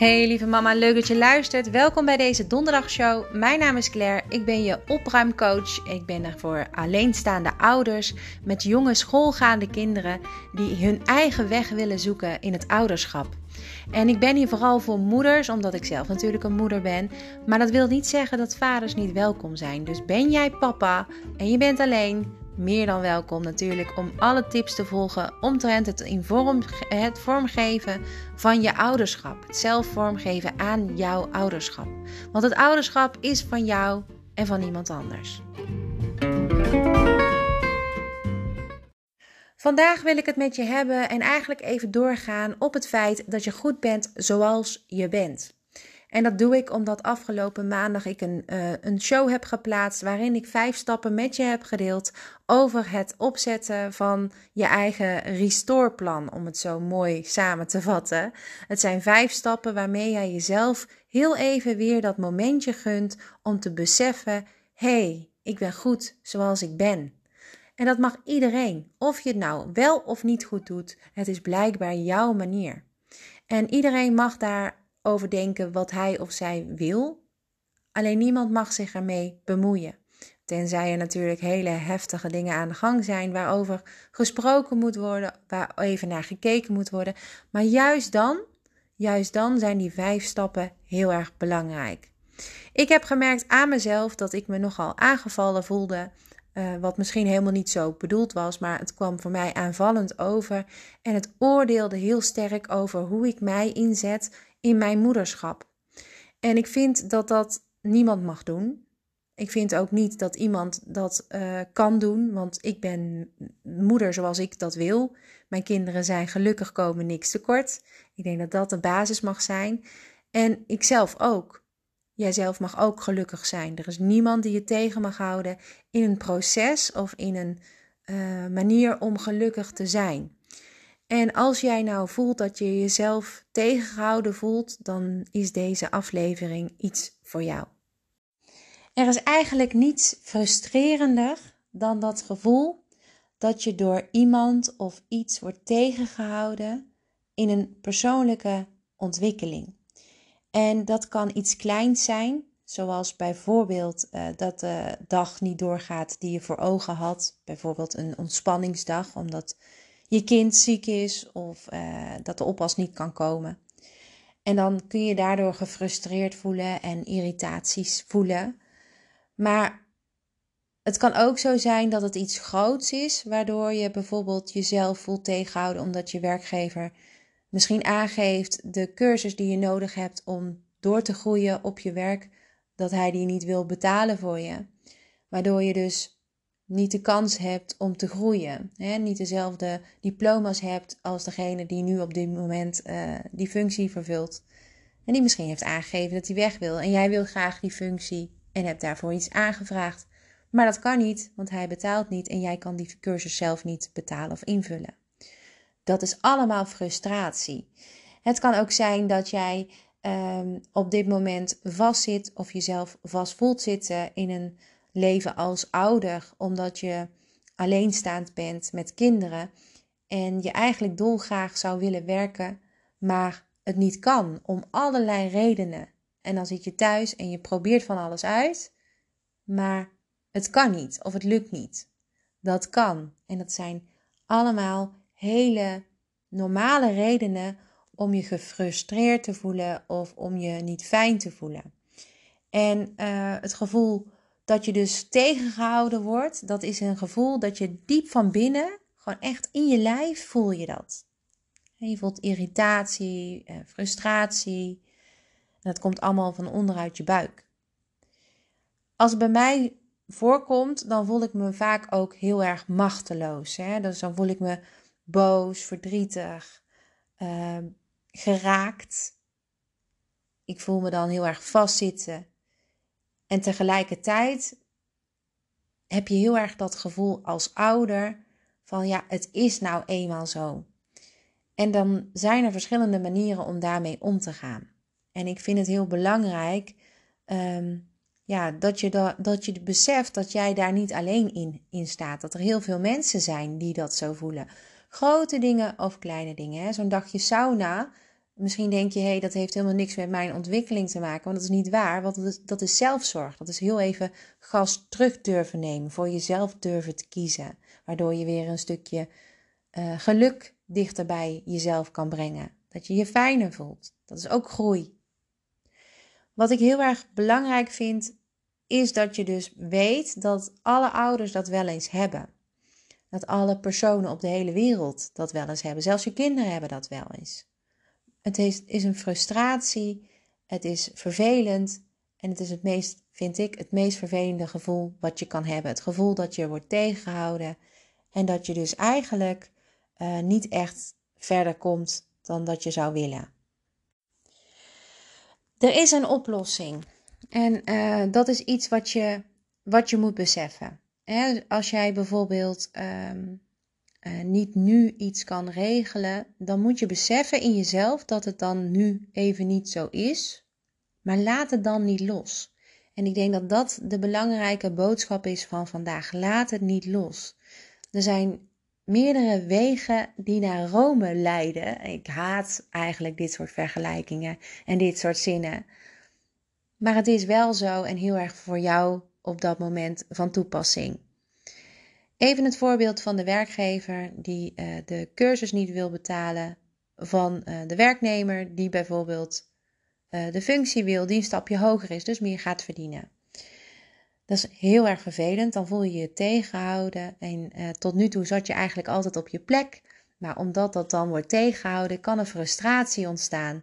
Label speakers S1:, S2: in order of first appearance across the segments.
S1: Hey lieve mama, leuk dat je luistert. Welkom bij deze donderdagshow. Mijn naam is Claire, ik ben je opruimcoach. Ik ben er voor alleenstaande ouders met jonge schoolgaande kinderen die hun eigen weg willen zoeken in het ouderschap. En ik ben hier vooral voor moeders, omdat ik zelf natuurlijk een moeder ben. Maar dat wil niet zeggen dat vaders niet welkom zijn. Dus ben jij papa en je bent alleen, meer dan welkom natuurlijk om alle tips te volgen omtrent het, in vorm, het vormgeven van je ouderschap. Het zelf vormgeven aan jouw ouderschap. Want het ouderschap is van jou en van niemand anders. Vandaag wil ik het met je hebben en eigenlijk even doorgaan op het feit dat je goed bent zoals je bent. En dat doe ik omdat afgelopen maandag ik een, uh, een show heb geplaatst waarin ik vijf stappen met je heb gedeeld over het opzetten van je eigen restore-plan, om het zo mooi samen te vatten. Het zijn vijf stappen waarmee jij jezelf heel even weer dat momentje gunt om te beseffen: hey, ik ben goed zoals ik ben. En dat mag iedereen, of je het nou wel of niet goed doet. Het is blijkbaar jouw manier. En iedereen mag daar over denken wat hij of zij wil. Alleen niemand mag zich ermee bemoeien. Tenzij er natuurlijk hele heftige dingen aan de gang zijn waarover gesproken moet worden, waar even naar gekeken moet worden. Maar juist dan, juist dan zijn die vijf stappen heel erg belangrijk. Ik heb gemerkt aan mezelf dat ik me nogal aangevallen voelde. Uh, wat misschien helemaal niet zo bedoeld was, maar het kwam voor mij aanvallend over. En het oordeelde heel sterk over hoe ik mij inzet in mijn moederschap. En ik vind dat dat niemand mag doen. Ik vind ook niet dat iemand dat uh, kan doen, want ik ben moeder zoals ik dat wil. Mijn kinderen zijn gelukkig komen niks tekort. Ik denk dat dat de basis mag zijn. En ik zelf ook. Jijzelf mag ook gelukkig zijn. Er is niemand die je tegen mag houden in een proces of in een uh, manier om gelukkig te zijn. En als jij nou voelt dat je jezelf tegengehouden voelt, dan is deze aflevering iets voor jou. Er is eigenlijk niets frustrerender dan dat gevoel dat je door iemand of iets wordt tegengehouden in een persoonlijke ontwikkeling. En dat kan iets kleins zijn, zoals bijvoorbeeld uh, dat de dag niet doorgaat die je voor ogen had, bijvoorbeeld een ontspanningsdag, omdat je kind ziek is of uh, dat de oppas niet kan komen. En dan kun je daardoor gefrustreerd voelen en irritaties voelen. Maar het kan ook zo zijn dat het iets groots is, waardoor je bijvoorbeeld jezelf voelt tegenhouden omdat je werkgever misschien aangeeft de cursus die je nodig hebt om door te groeien op je werk, dat hij die niet wil betalen voor je. Waardoor je dus niet de kans hebt om te groeien. Hè? Niet dezelfde diploma's hebt als degene die nu op dit moment uh, die functie vervult. En die misschien heeft aangegeven dat hij weg wil. En jij wil graag die functie en hebt daarvoor iets aangevraagd. Maar dat kan niet, want hij betaalt niet en jij kan die cursus zelf niet betalen of invullen. Dat is allemaal frustratie. Het kan ook zijn dat jij um, op dit moment vastzit of jezelf vast voelt zitten in een leven als ouder, omdat je alleenstaand bent met kinderen en je eigenlijk dolgraag zou willen werken, maar het niet kan om allerlei redenen. En dan zit je thuis en je probeert van alles uit, maar het kan niet of het lukt niet. Dat kan. En dat zijn allemaal hele normale redenen om je gefrustreerd te voelen of om je niet fijn te voelen. En uh, het gevoel dat je dus tegengehouden wordt, dat is een gevoel dat je diep van binnen, gewoon echt in je lijf voel je dat. Je voelt irritatie, eh, frustratie. Dat komt allemaal van onderuit je buik. Als het bij mij voorkomt, dan voel ik me vaak ook heel erg machteloos. Hè? Dus dan voel ik me boos, verdrietig, uh, geraakt. Ik voel me dan heel erg vastzitten. En tegelijkertijd heb je heel erg dat gevoel als ouder van ja, het is nou eenmaal zo. En dan zijn er verschillende manieren om daarmee om te gaan. En ik vind het heel belangrijk um, ja, dat, je da dat je beseft dat jij daar niet alleen in, in staat. Dat er heel veel mensen zijn die dat zo voelen. Grote dingen of kleine dingen. Zo'n dagje sauna misschien denk je, hé, hey, dat heeft helemaal niks met mijn ontwikkeling te maken. Want dat is niet waar, want dat is, zelfzorg. Dat is heel even gas terug durven nemen, voor jezelf durven te kiezen. Waardoor je weer een stukje uh, geluk dichter bij jezelf kan brengen. Dat je je fijner voelt. Dat is ook groei. Wat ik heel erg belangrijk vind, is dat je dus weet dat alle ouders dat wel eens hebben. Dat alle personen op de hele wereld dat wel eens hebben. Zelfs je kinderen hebben dat wel eens. Het is, is een frustratie, het is vervelend en het is het meest, vind ik, het meest vervelende gevoel wat je kan hebben. Het gevoel dat je wordt tegengehouden en dat je dus eigenlijk uh, niet echt verder komt dan dat je zou willen. Er is een oplossing. En uh, dat is iets wat je, wat je moet beseffen. Als jij bijvoorbeeld um, uh, niet nu iets kan regelen, dan moet je beseffen in jezelf dat het dan nu even niet zo is. Maar laat het dan niet los. En ik denk dat dat de belangrijke boodschap is van vandaag. Laat het niet los. Er zijn meerdere wegen die naar Rome leiden. Ik haat eigenlijk dit soort vergelijkingen en dit soort zinnen. Maar het is wel zo en heel erg voor jou op dat moment van toepassing. Even het voorbeeld van de werkgever die uh, de cursus niet wil betalen van uh, de werknemer die bijvoorbeeld uh, de functie wil die een stapje hoger is, dus meer gaat verdienen. Dat is heel erg vervelend. Dan voel je je tegengehouden. En tot nu toe zat je eigenlijk altijd op je plek. Maar omdat dat dan wordt tegengehouden, kan er frustratie ontstaan.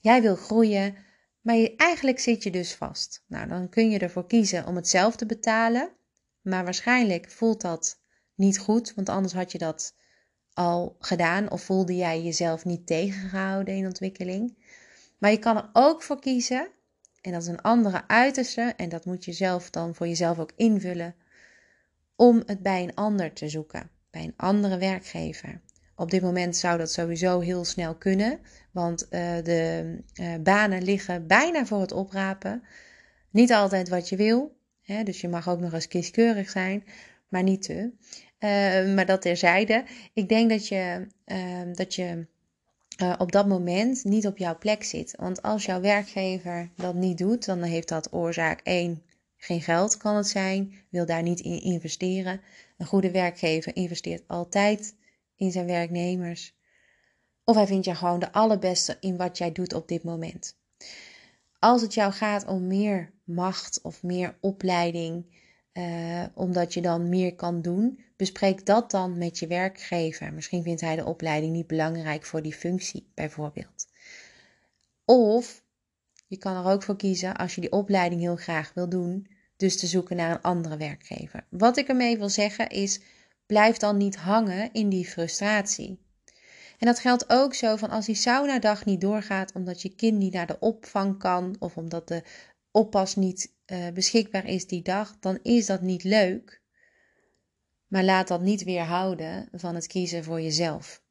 S1: Jij wil groeien, maar je, eigenlijk zit je dus vast. Nou, dan kun je ervoor kiezen om het zelf te betalen. Maar waarschijnlijk voelt dat niet goed, want anders had je dat al gedaan of voelde jij jezelf niet tegengehouden in ontwikkeling. Maar je kan er ook voor kiezen en dat is een andere uiterste en dat moet je zelf dan voor jezelf ook invullen om het bij een ander te zoeken, bij een andere werkgever. Op dit moment zou dat sowieso heel snel kunnen, want uh, de uh, banen liggen bijna voor het oprapen. Niet altijd wat je wil, hè, dus je mag ook nog eens kieskeurig zijn, maar niet te. Uh, maar dat terzijde. Ik denk dat je, dat je op dat moment niet op jouw plek zit. Want als jouw werkgever dat niet doet, dan heeft dat oorzaak 1. Geen geld kan het zijn, wil daar niet in investeren. Een goede werkgever investeert altijd in zijn werknemers. Of hij vindt je gewoon de allerbeste in wat jij doet op dit moment. Als het jou gaat om meer macht of meer opleiding, uh, omdat je dan meer kan doen, bespreek dat dan met je werkgever. Misschien vindt hij de opleiding niet belangrijk voor die functie, bijvoorbeeld. Of je kan er ook voor kiezen, als je die opleiding heel graag wil doen, dus te zoeken naar een andere werkgever. Wat ik ermee wil zeggen is, blijf dan niet hangen in die frustratie. En dat geldt ook zo van als die saunadag niet doorgaat omdat je kind niet naar de opvang kan of omdat de oppas niet uh, beschikbaar is die dag, dan is dat niet leuk. Maar laat dat niet weerhouden van het kiezen voor jezelf.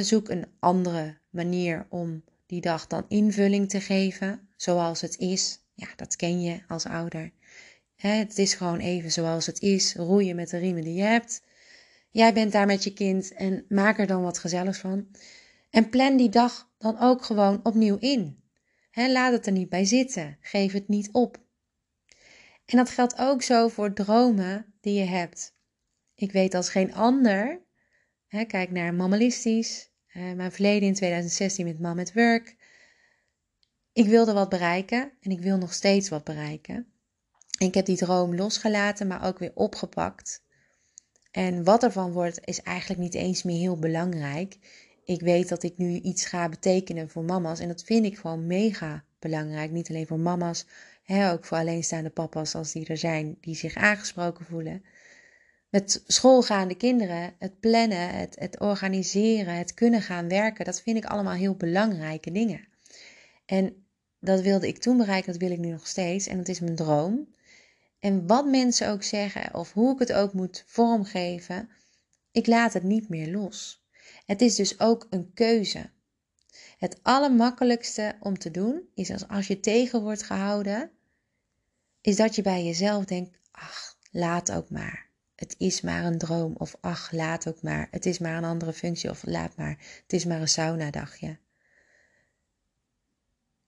S1: zoek een andere manier om die dag dan invulling te geven, zoals het is. Ja, dat ken je als ouder. het is gewoon even zoals het is. Roeien met de riemen die je hebt. Jij bent daar met je kind en maak er dan wat gezelligs van. En plan die dag dan ook gewoon opnieuw in. laat het er niet bij zitten. Geef het niet op. En dat geldt ook zo voor dromen die je hebt. Ik weet als geen ander, kijk naar Mammalistisch, mijn verleden in 2016 met Mam at Work. Ik wilde wat bereiken en ik wil nog steeds wat bereiken. ik heb die droom losgelaten, maar ook weer opgepakt. En wat ervan wordt, is eigenlijk niet eens meer heel belangrijk. Ik weet dat ik nu iets ga betekenen voor mama's. En dat vind ik gewoon mega belangrijk. Niet alleen voor mama's, hè, ook voor alleenstaande papa's als die er zijn, die zich aangesproken voelen met schoolgaande kinderen, het plannen, het, het organiseren, het kunnen gaan werken, dat vind ik allemaal heel belangrijke dingen. En dat wilde ik toen bereiken, dat wil ik nu nog steeds. En dat is mijn droom. En wat mensen ook zeggen, of hoe ik het ook moet vormgeven, ik laat het niet meer los. Het is dus ook een keuze. Het allermakkelijkste om te doen is als, als je tegen wordt gehouden, is dat je bij jezelf denkt: ach, laat ook maar het is maar een droom. Of ach, laat ook maar. Het is maar een andere functie. Of laat maar. Het is maar een saunadagje.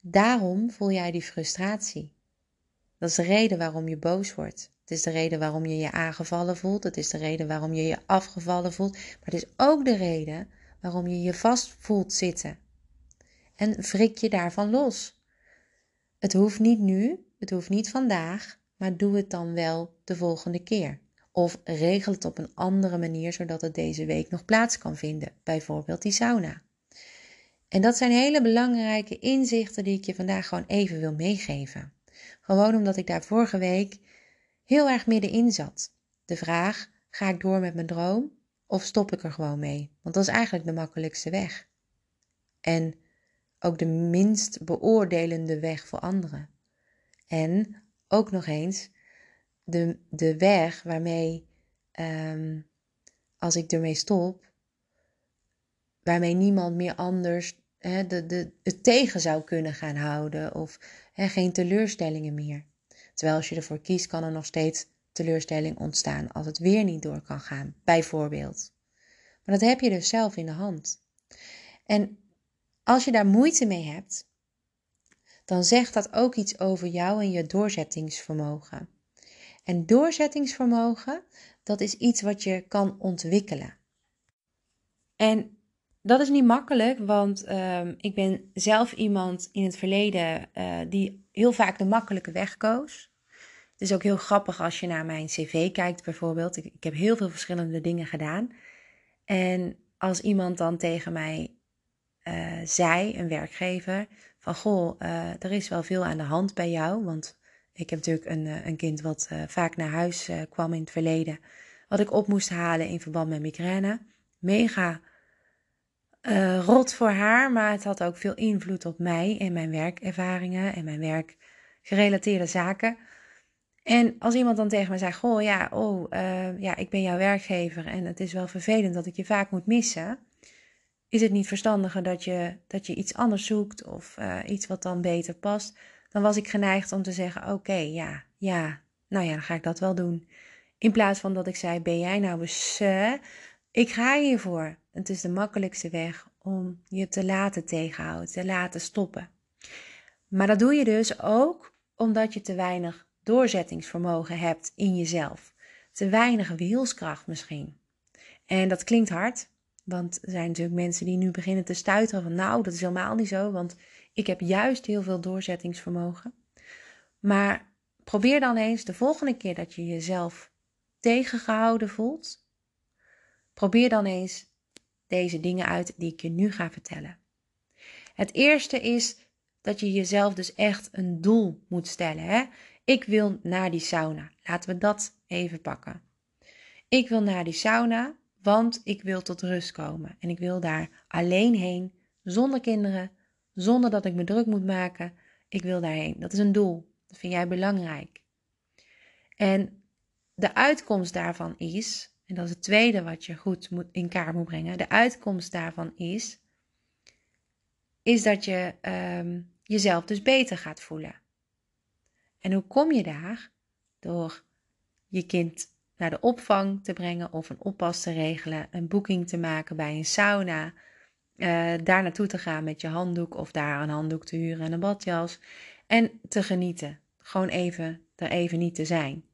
S1: Daarom voel jij die frustratie. Dat is de reden waarom je boos wordt. Het is de reden waarom je je aangevallen voelt. Het is de reden waarom je je afgevallen voelt. Maar het is ook de reden waarom je je vast voelt zitten. En wrik je daarvan los. Het hoeft niet nu, het hoeft niet vandaag, maar doe het dan wel de volgende keer. Of regel het op een andere manier zodat het deze week nog plaats kan vinden, bijvoorbeeld die sauna. En dat zijn hele belangrijke inzichten die ik je vandaag gewoon even wil meegeven. Gewoon omdat ik daar vorige week heel erg middenin zat. De vraag: ga ik door met mijn droom of stop ik er gewoon mee? Want dat is eigenlijk de makkelijkste weg. En ook de minst beoordelende weg voor anderen. En ook nog eens de, de weg waarmee, ehm, als ik ermee stop, waarmee niemand meer anders het tegen zou kunnen gaan houden of hè, geen teleurstellingen meer. Terwijl als je ervoor kiest, kan er nog steeds teleurstelling ontstaan als het weer niet door kan gaan, bijvoorbeeld. Maar dat heb je dus zelf in de hand. En als je daar moeite mee hebt, dan zegt dat ook iets over jou en je doorzettingsvermogen. En doorzettingsvermogen, dat is iets wat je kan ontwikkelen. En dat is niet makkelijk, want um, ik ben zelf iemand in het verleden uh, die heel vaak de makkelijke weg koos. Het is ook heel grappig als je naar mijn cv kijkt bijvoorbeeld. Ik, ik heb heel veel verschillende dingen gedaan. En als iemand dan tegen mij uh, zei, een werkgever, van goh, uh, er is wel veel aan de hand bij jou. Want ik heb natuurlijk een, een kind wat vaak naar huis kwam in het verleden. Wat ik op moest halen in verband met migraine. Mega uh, rot voor haar, maar het had ook veel invloed op mij en mijn werkervaringen en mijn werkgerelateerde zaken. En als iemand dan tegen me zei: Goh, ja, oh, uh, ja, ik ben jouw werkgever en het is wel vervelend dat ik je vaak moet missen. Is het niet verstandiger dat je, dat je iets anders zoekt of uh, iets wat dan beter past? Dan was ik geneigd om te zeggen: Oké, ja, ja, nou ja, dan ga ik dat wel doen. In plaats van dat ik zei: Ben jij nou eens, ik ga hiervoor. Het is de makkelijkste weg om je te laten tegenhouden, te laten stoppen. Maar dat doe je dus ook omdat je te weinig doorzettingsvermogen hebt in jezelf. Te weinig wilskracht misschien. En dat klinkt hard, want er zijn natuurlijk mensen die nu beginnen te stuiteren van nou, dat is helemaal niet zo, want ik heb juist heel veel doorzettingsvermogen. Maar probeer dan eens de volgende keer dat je jezelf tegengehouden voelt, probeer dan eens deze dingen uit die ik je nu ga vertellen. Het eerste is dat je jezelf dus echt een doel moet stellen. Hè? Ik wil naar die sauna. Laten we dat even pakken. Ik wil naar die sauna, want ik wil tot rust komen. En ik wil daar alleen heen, zonder kinderen, zonder dat ik me druk moet maken. Ik wil daarheen. Dat is een doel. Dat vind jij belangrijk. En de uitkomst daarvan is en dat is het tweede wat je goed moet, in kaart moet brengen. De uitkomst daarvan is, is dat je um, jezelf dus beter gaat voelen. En hoe kom je daar? Door je kind naar de opvang te brengen of een oppas te regelen, een boeking te maken bij een sauna, uh, daar naartoe te gaan met je handdoek of daar een handdoek te huren en een badjas en te genieten. Gewoon even er even niet te zijn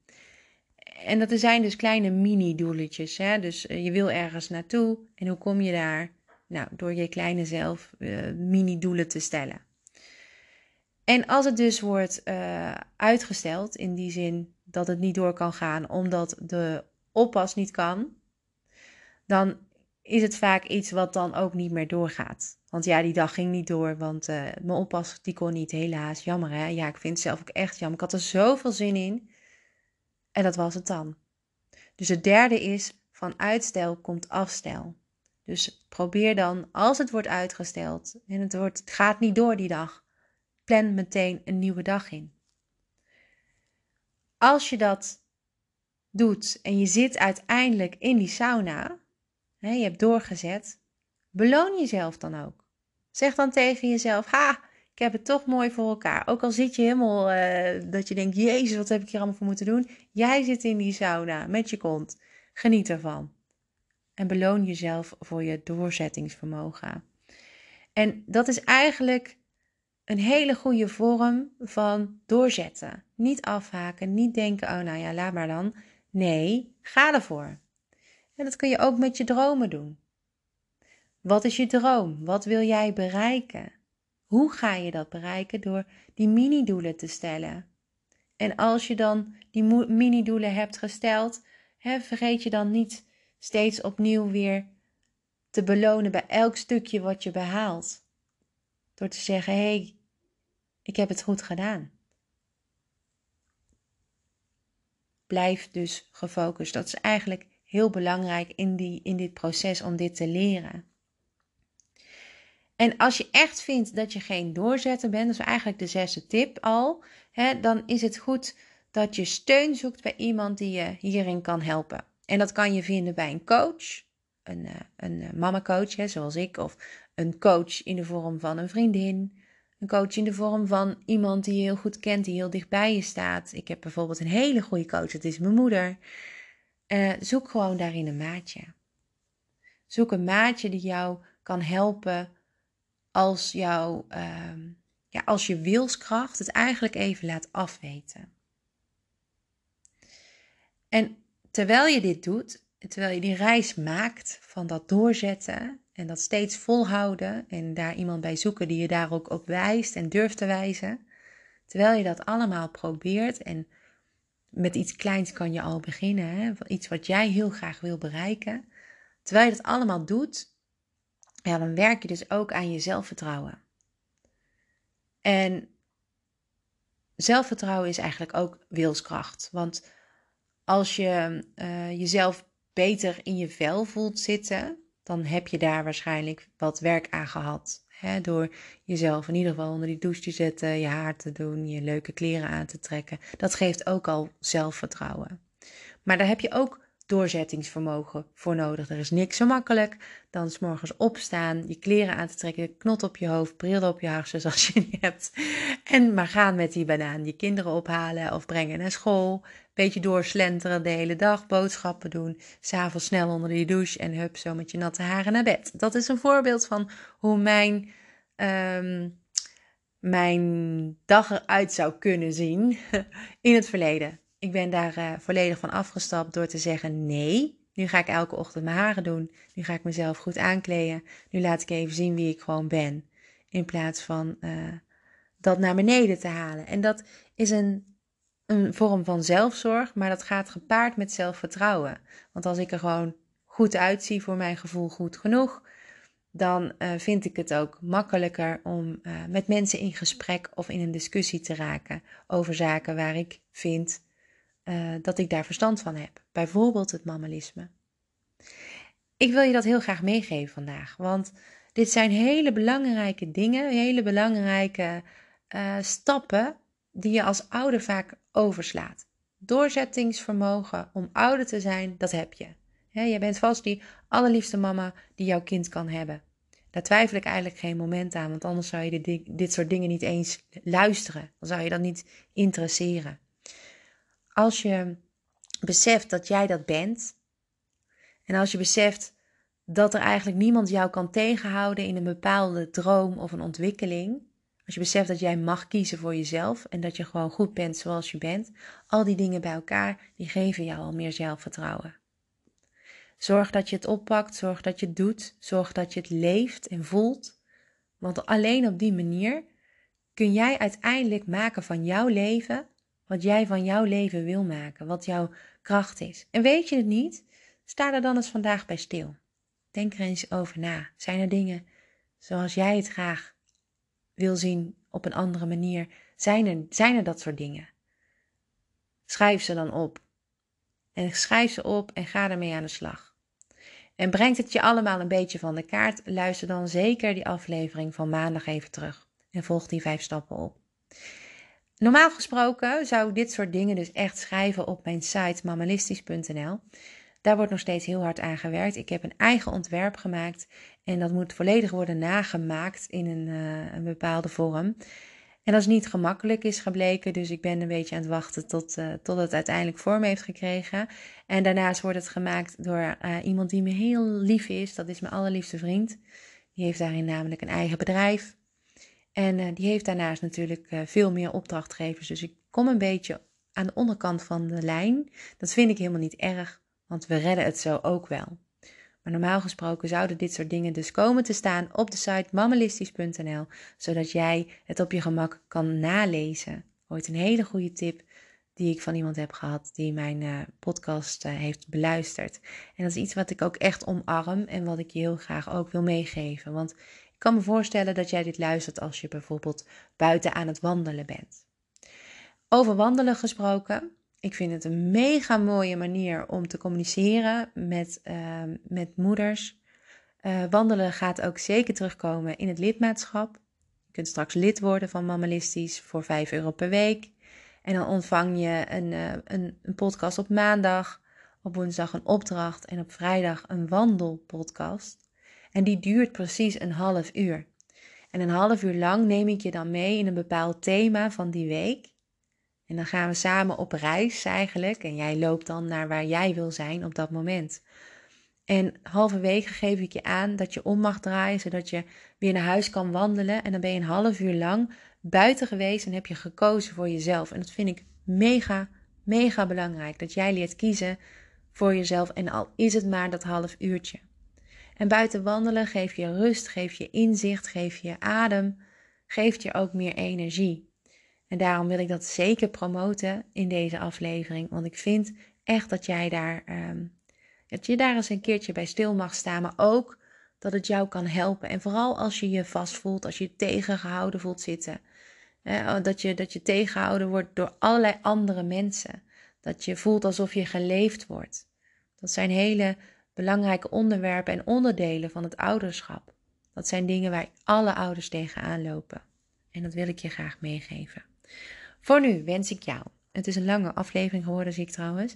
S1: en dat zijn dus kleine mini-doeletjes. Dus eh, je wil ergens naartoe. En hoe kom je daar? Nou, door je kleine zelf uh, mini-doelen te stellen. En als het dus wordt uh, uitgesteld, in die zin dat het niet door kan gaan omdat de oppas niet kan, dan is het vaak iets wat dan ook niet meer doorgaat. Want ja, die dag ging niet door, want mijn oppas die kon niet, helaas. Jammer hè? Ja, ik vind het zelf ook echt jammer. Ik had er zoveel zin in. En dat was het dan. Dus het derde is: van uitstel komt afstel. Dus probeer dan, als het wordt uitgesteld en het, wordt, het gaat niet door die dag, plan meteen een nieuwe dag in. Als je dat doet en je zit uiteindelijk in die sauna, hè, je hebt doorgezet, beloon jezelf dan ook. Zeg dan tegen jezelf: Ha, ik heb het toch mooi voor elkaar. Ook al zit je helemaal uh, dat je denkt, jezus, wat heb ik hier allemaal voor moeten doen. Jij zit in die sauna met je kont. Geniet ervan. En beloon jezelf voor je doorzettingsvermogen. En dat is eigenlijk een hele goede vorm van doorzetten. Niet afhaken, niet denken, oh nou ja, laat maar dan. Nee, ga ervoor. En dat kun je ook met je dromen doen. Wat is je droom? Wat wil jij bereiken? Hoe ga je dat bereiken? Door die mini-doelen te stellen. En als je dan die mini-doelen hebt gesteld, hè, vergeet je dan niet steeds opnieuw weer te belonen bij elk stukje wat je behaalt. Door te zeggen: hé, hey, ik heb het goed gedaan. Blijf dus gefocust. Dat is eigenlijk heel belangrijk in, die, in dit proces om dit te leren. En als je echt vindt dat je geen doorzetter bent, dat is eigenlijk de zesde tip al, hè, dan is het goed dat je steun zoekt bij iemand die je hierin kan helpen. En dat kan je vinden bij een coach, een, eh, een eh, mama coach, hè, zoals ik, of een coach in de vorm van een vriendin, een coach in de vorm van iemand die je heel goed kent, die heel dicht bij je staat. Ik heb bijvoorbeeld een hele goede coach, dat is mijn moeder. Uh, zoek gewoon daarin een maatje. Zoek een maatje die jou kan helpen als, jou, uh, ja, als je wilskracht het eigenlijk even laat afweten. En terwijl je dit doet, terwijl je die reis maakt van dat doorzetten en dat steeds volhouden en daar iemand bij zoeken die je daar ook op wijst en durft te wijzen, terwijl je dat allemaal probeert en met iets kleins kan je al beginnen, hè? iets wat jij heel graag wil bereiken. Terwijl je dat allemaal doet, ja, dan werk je dus ook aan je zelfvertrouwen. En zelfvertrouwen is eigenlijk ook wilskracht. Want als je uh, jezelf beter in je vel voelt zitten, dan heb je daar waarschijnlijk wat werk aan gehad. Door jezelf in ieder geval onder die douche te zetten, je haar te doen, je leuke kleren aan te trekken. Dat geeft ook al zelfvertrouwen. Maar daar heb je ook doorzettingsvermogen voor nodig. Er is niks zo makkelijk dan s morgens opstaan, je kleren aan te trekken, knot op je hoofd, bril op je hartjes als je die hebt. En maar gaan met die banaan, je kinderen ophalen of brengen naar school. Beetje doorslenteren de hele dag, boodschappen doen, s'avonds snel onder die douche en hup, zo met je natte haren naar bed. Dat is een voorbeeld van hoe mijn, um, mijn dag eruit zou kunnen zien in het verleden. Ik ben daar uh, volledig van afgestapt door te zeggen: nee, nu ga ik elke ochtend mijn haren doen. Nu ga ik mezelf goed aankleden. Nu laat ik even zien wie ik gewoon ben. In plaats van uh, dat naar beneden te halen. En dat is een, een vorm van zelfzorg, maar dat gaat gepaard met zelfvertrouwen. Want als ik er gewoon goed uitzie, voor mijn gevoel goed genoeg, dan uh, vind ik het ook makkelijker om met mensen in gesprek of in een discussie te raken over zaken waar ik vind uh, dat ik daar verstand van heb. Bijvoorbeeld het mammalisme. Ik wil je dat heel graag meegeven vandaag, want dit zijn hele belangrijke dingen, hele belangrijke uh, stappen die je als ouder vaak overslaat. Doorzettingsvermogen om ouder te zijn, dat heb je. Je bent vast die allerliefste mama die jouw kind kan hebben. Daar twijfel ik eigenlijk geen moment aan, want anders zou je dit, dit soort dingen niet eens luisteren. Dan zou je dat niet interesseren als je beseft dat jij dat bent, en als je beseft dat er eigenlijk niemand jou kan tegenhouden in een bepaalde droom of een ontwikkeling, als je beseft dat jij mag kiezen voor jezelf en dat je gewoon goed bent zoals je bent, al die dingen bij elkaar, die geven jou al meer zelfvertrouwen. Zorg dat je het oppakt, zorg dat je het doet, zorg dat je het leeft en voelt. Want alleen op die manier kun jij uiteindelijk maken van jouw leven wat jij van jouw leven wil maken, wat jouw kracht is. En weet je het niet? Sta er dan eens vandaag bij stil. Denk er eens over na. Zijn er dingen zoals jij het graag wil zien op een andere manier? Zijn er, zijn er dat soort dingen? Schrijf ze dan op. En schrijf ze op en ga ermee aan de slag. En brengt het je allemaal een beetje van de kaart? Luister dan zeker die aflevering van maandag even terug. En volg die vijf stappen op. Normaal gesproken zou ik dit soort dingen dus echt schrijven op mijn site mammalistisch.nl. Daar wordt nog steeds heel hard aan gewerkt. Ik heb een eigen ontwerp gemaakt en dat moet volledig worden nagemaakt in een, uh, een bepaalde vorm. En dat is niet gemakkelijk is gebleken, dus ik ben een beetje aan het wachten tot, uh, tot het uiteindelijk vorm heeft gekregen. En daarnaast wordt het gemaakt door uh, iemand die me heel lief is. Dat is mijn allerliefste vriend. Die heeft daarin namelijk een eigen bedrijf. En uh, die heeft daarnaast natuurlijk uh, veel meer opdrachtgevers. Dus ik kom een beetje aan de onderkant van de lijn. Dat vind ik helemaal niet erg, want we redden het zo ook wel. Maar normaal gesproken zouden dit soort dingen dus komen te staan op de site mammalistisch.nl, zodat jij het op je gemak kan nalezen. Ooit een hele goede tip die ik van iemand heb gehad die mijn uh, podcast heeft beluisterd. En dat is iets wat ik ook echt omarm en wat ik je heel graag ook wil meegeven. Want ik kan me voorstellen dat jij dit luistert als je bijvoorbeeld buiten aan het wandelen bent. Over wandelen gesproken. Ik vind het een mega mooie manier om te communiceren met, uh, met moeders. wandelen gaat ook zeker terugkomen in het lidmaatschap. Je kunt straks lid worden van Mammalistisch voor 5 euro per week. En dan ontvang je een, uh, een, een, podcast op maandag, op woensdag een opdracht en op vrijdag een wandelpodcast. En die duurt precies een half uur. En een half uur lang neem ik je dan mee in een bepaald thema van die week. En dan gaan we samen op reis eigenlijk. En jij loopt dan naar waar jij wil zijn op dat moment. En halverwege geef ik je aan dat je om mag draaien, zodat je weer naar huis kan wandelen. En dan ben je een half uur lang buiten geweest en heb je gekozen voor jezelf. En dat vind ik mega, mega belangrijk. Dat jij leert kiezen voor jezelf. En al is het maar dat half uurtje. En buiten wandelen geef je rust, geef je inzicht, geef je adem, geeft je ook meer energie. En daarom wil ik dat zeker promoten in deze aflevering. Want ik vind echt dat jij daar, um, dat je daar eens een keertje bij stil mag staan. Maar ook dat het jou kan helpen. En vooral als je je vast voelt, als je je tegengehouden voelt zitten. Hè, dat, je, dat je tegengehouden wordt door allerlei andere mensen. Dat je voelt alsof je geleefd wordt. Dat zijn hele belangrijke onderwerpen en onderdelen van het ouderschap. Dat zijn dingen waar alle ouders tegenaan lopen. En dat wil ik je graag meegeven. Voor nu wens ik jou. Het is een lange aflevering geworden, zie ik trouwens.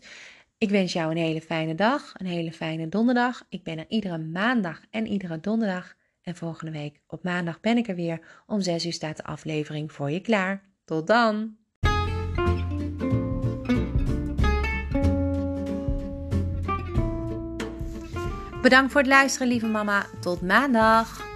S1: Ik wens jou een hele fijne dag, een hele fijne donderdag. Ik ben er iedere maandag en iedere donderdag. En volgende week op maandag ben ik er weer. Om 6 uur staat de aflevering voor je klaar. Tot dan! Bedankt voor het luisteren, lieve mama. Tot maandag!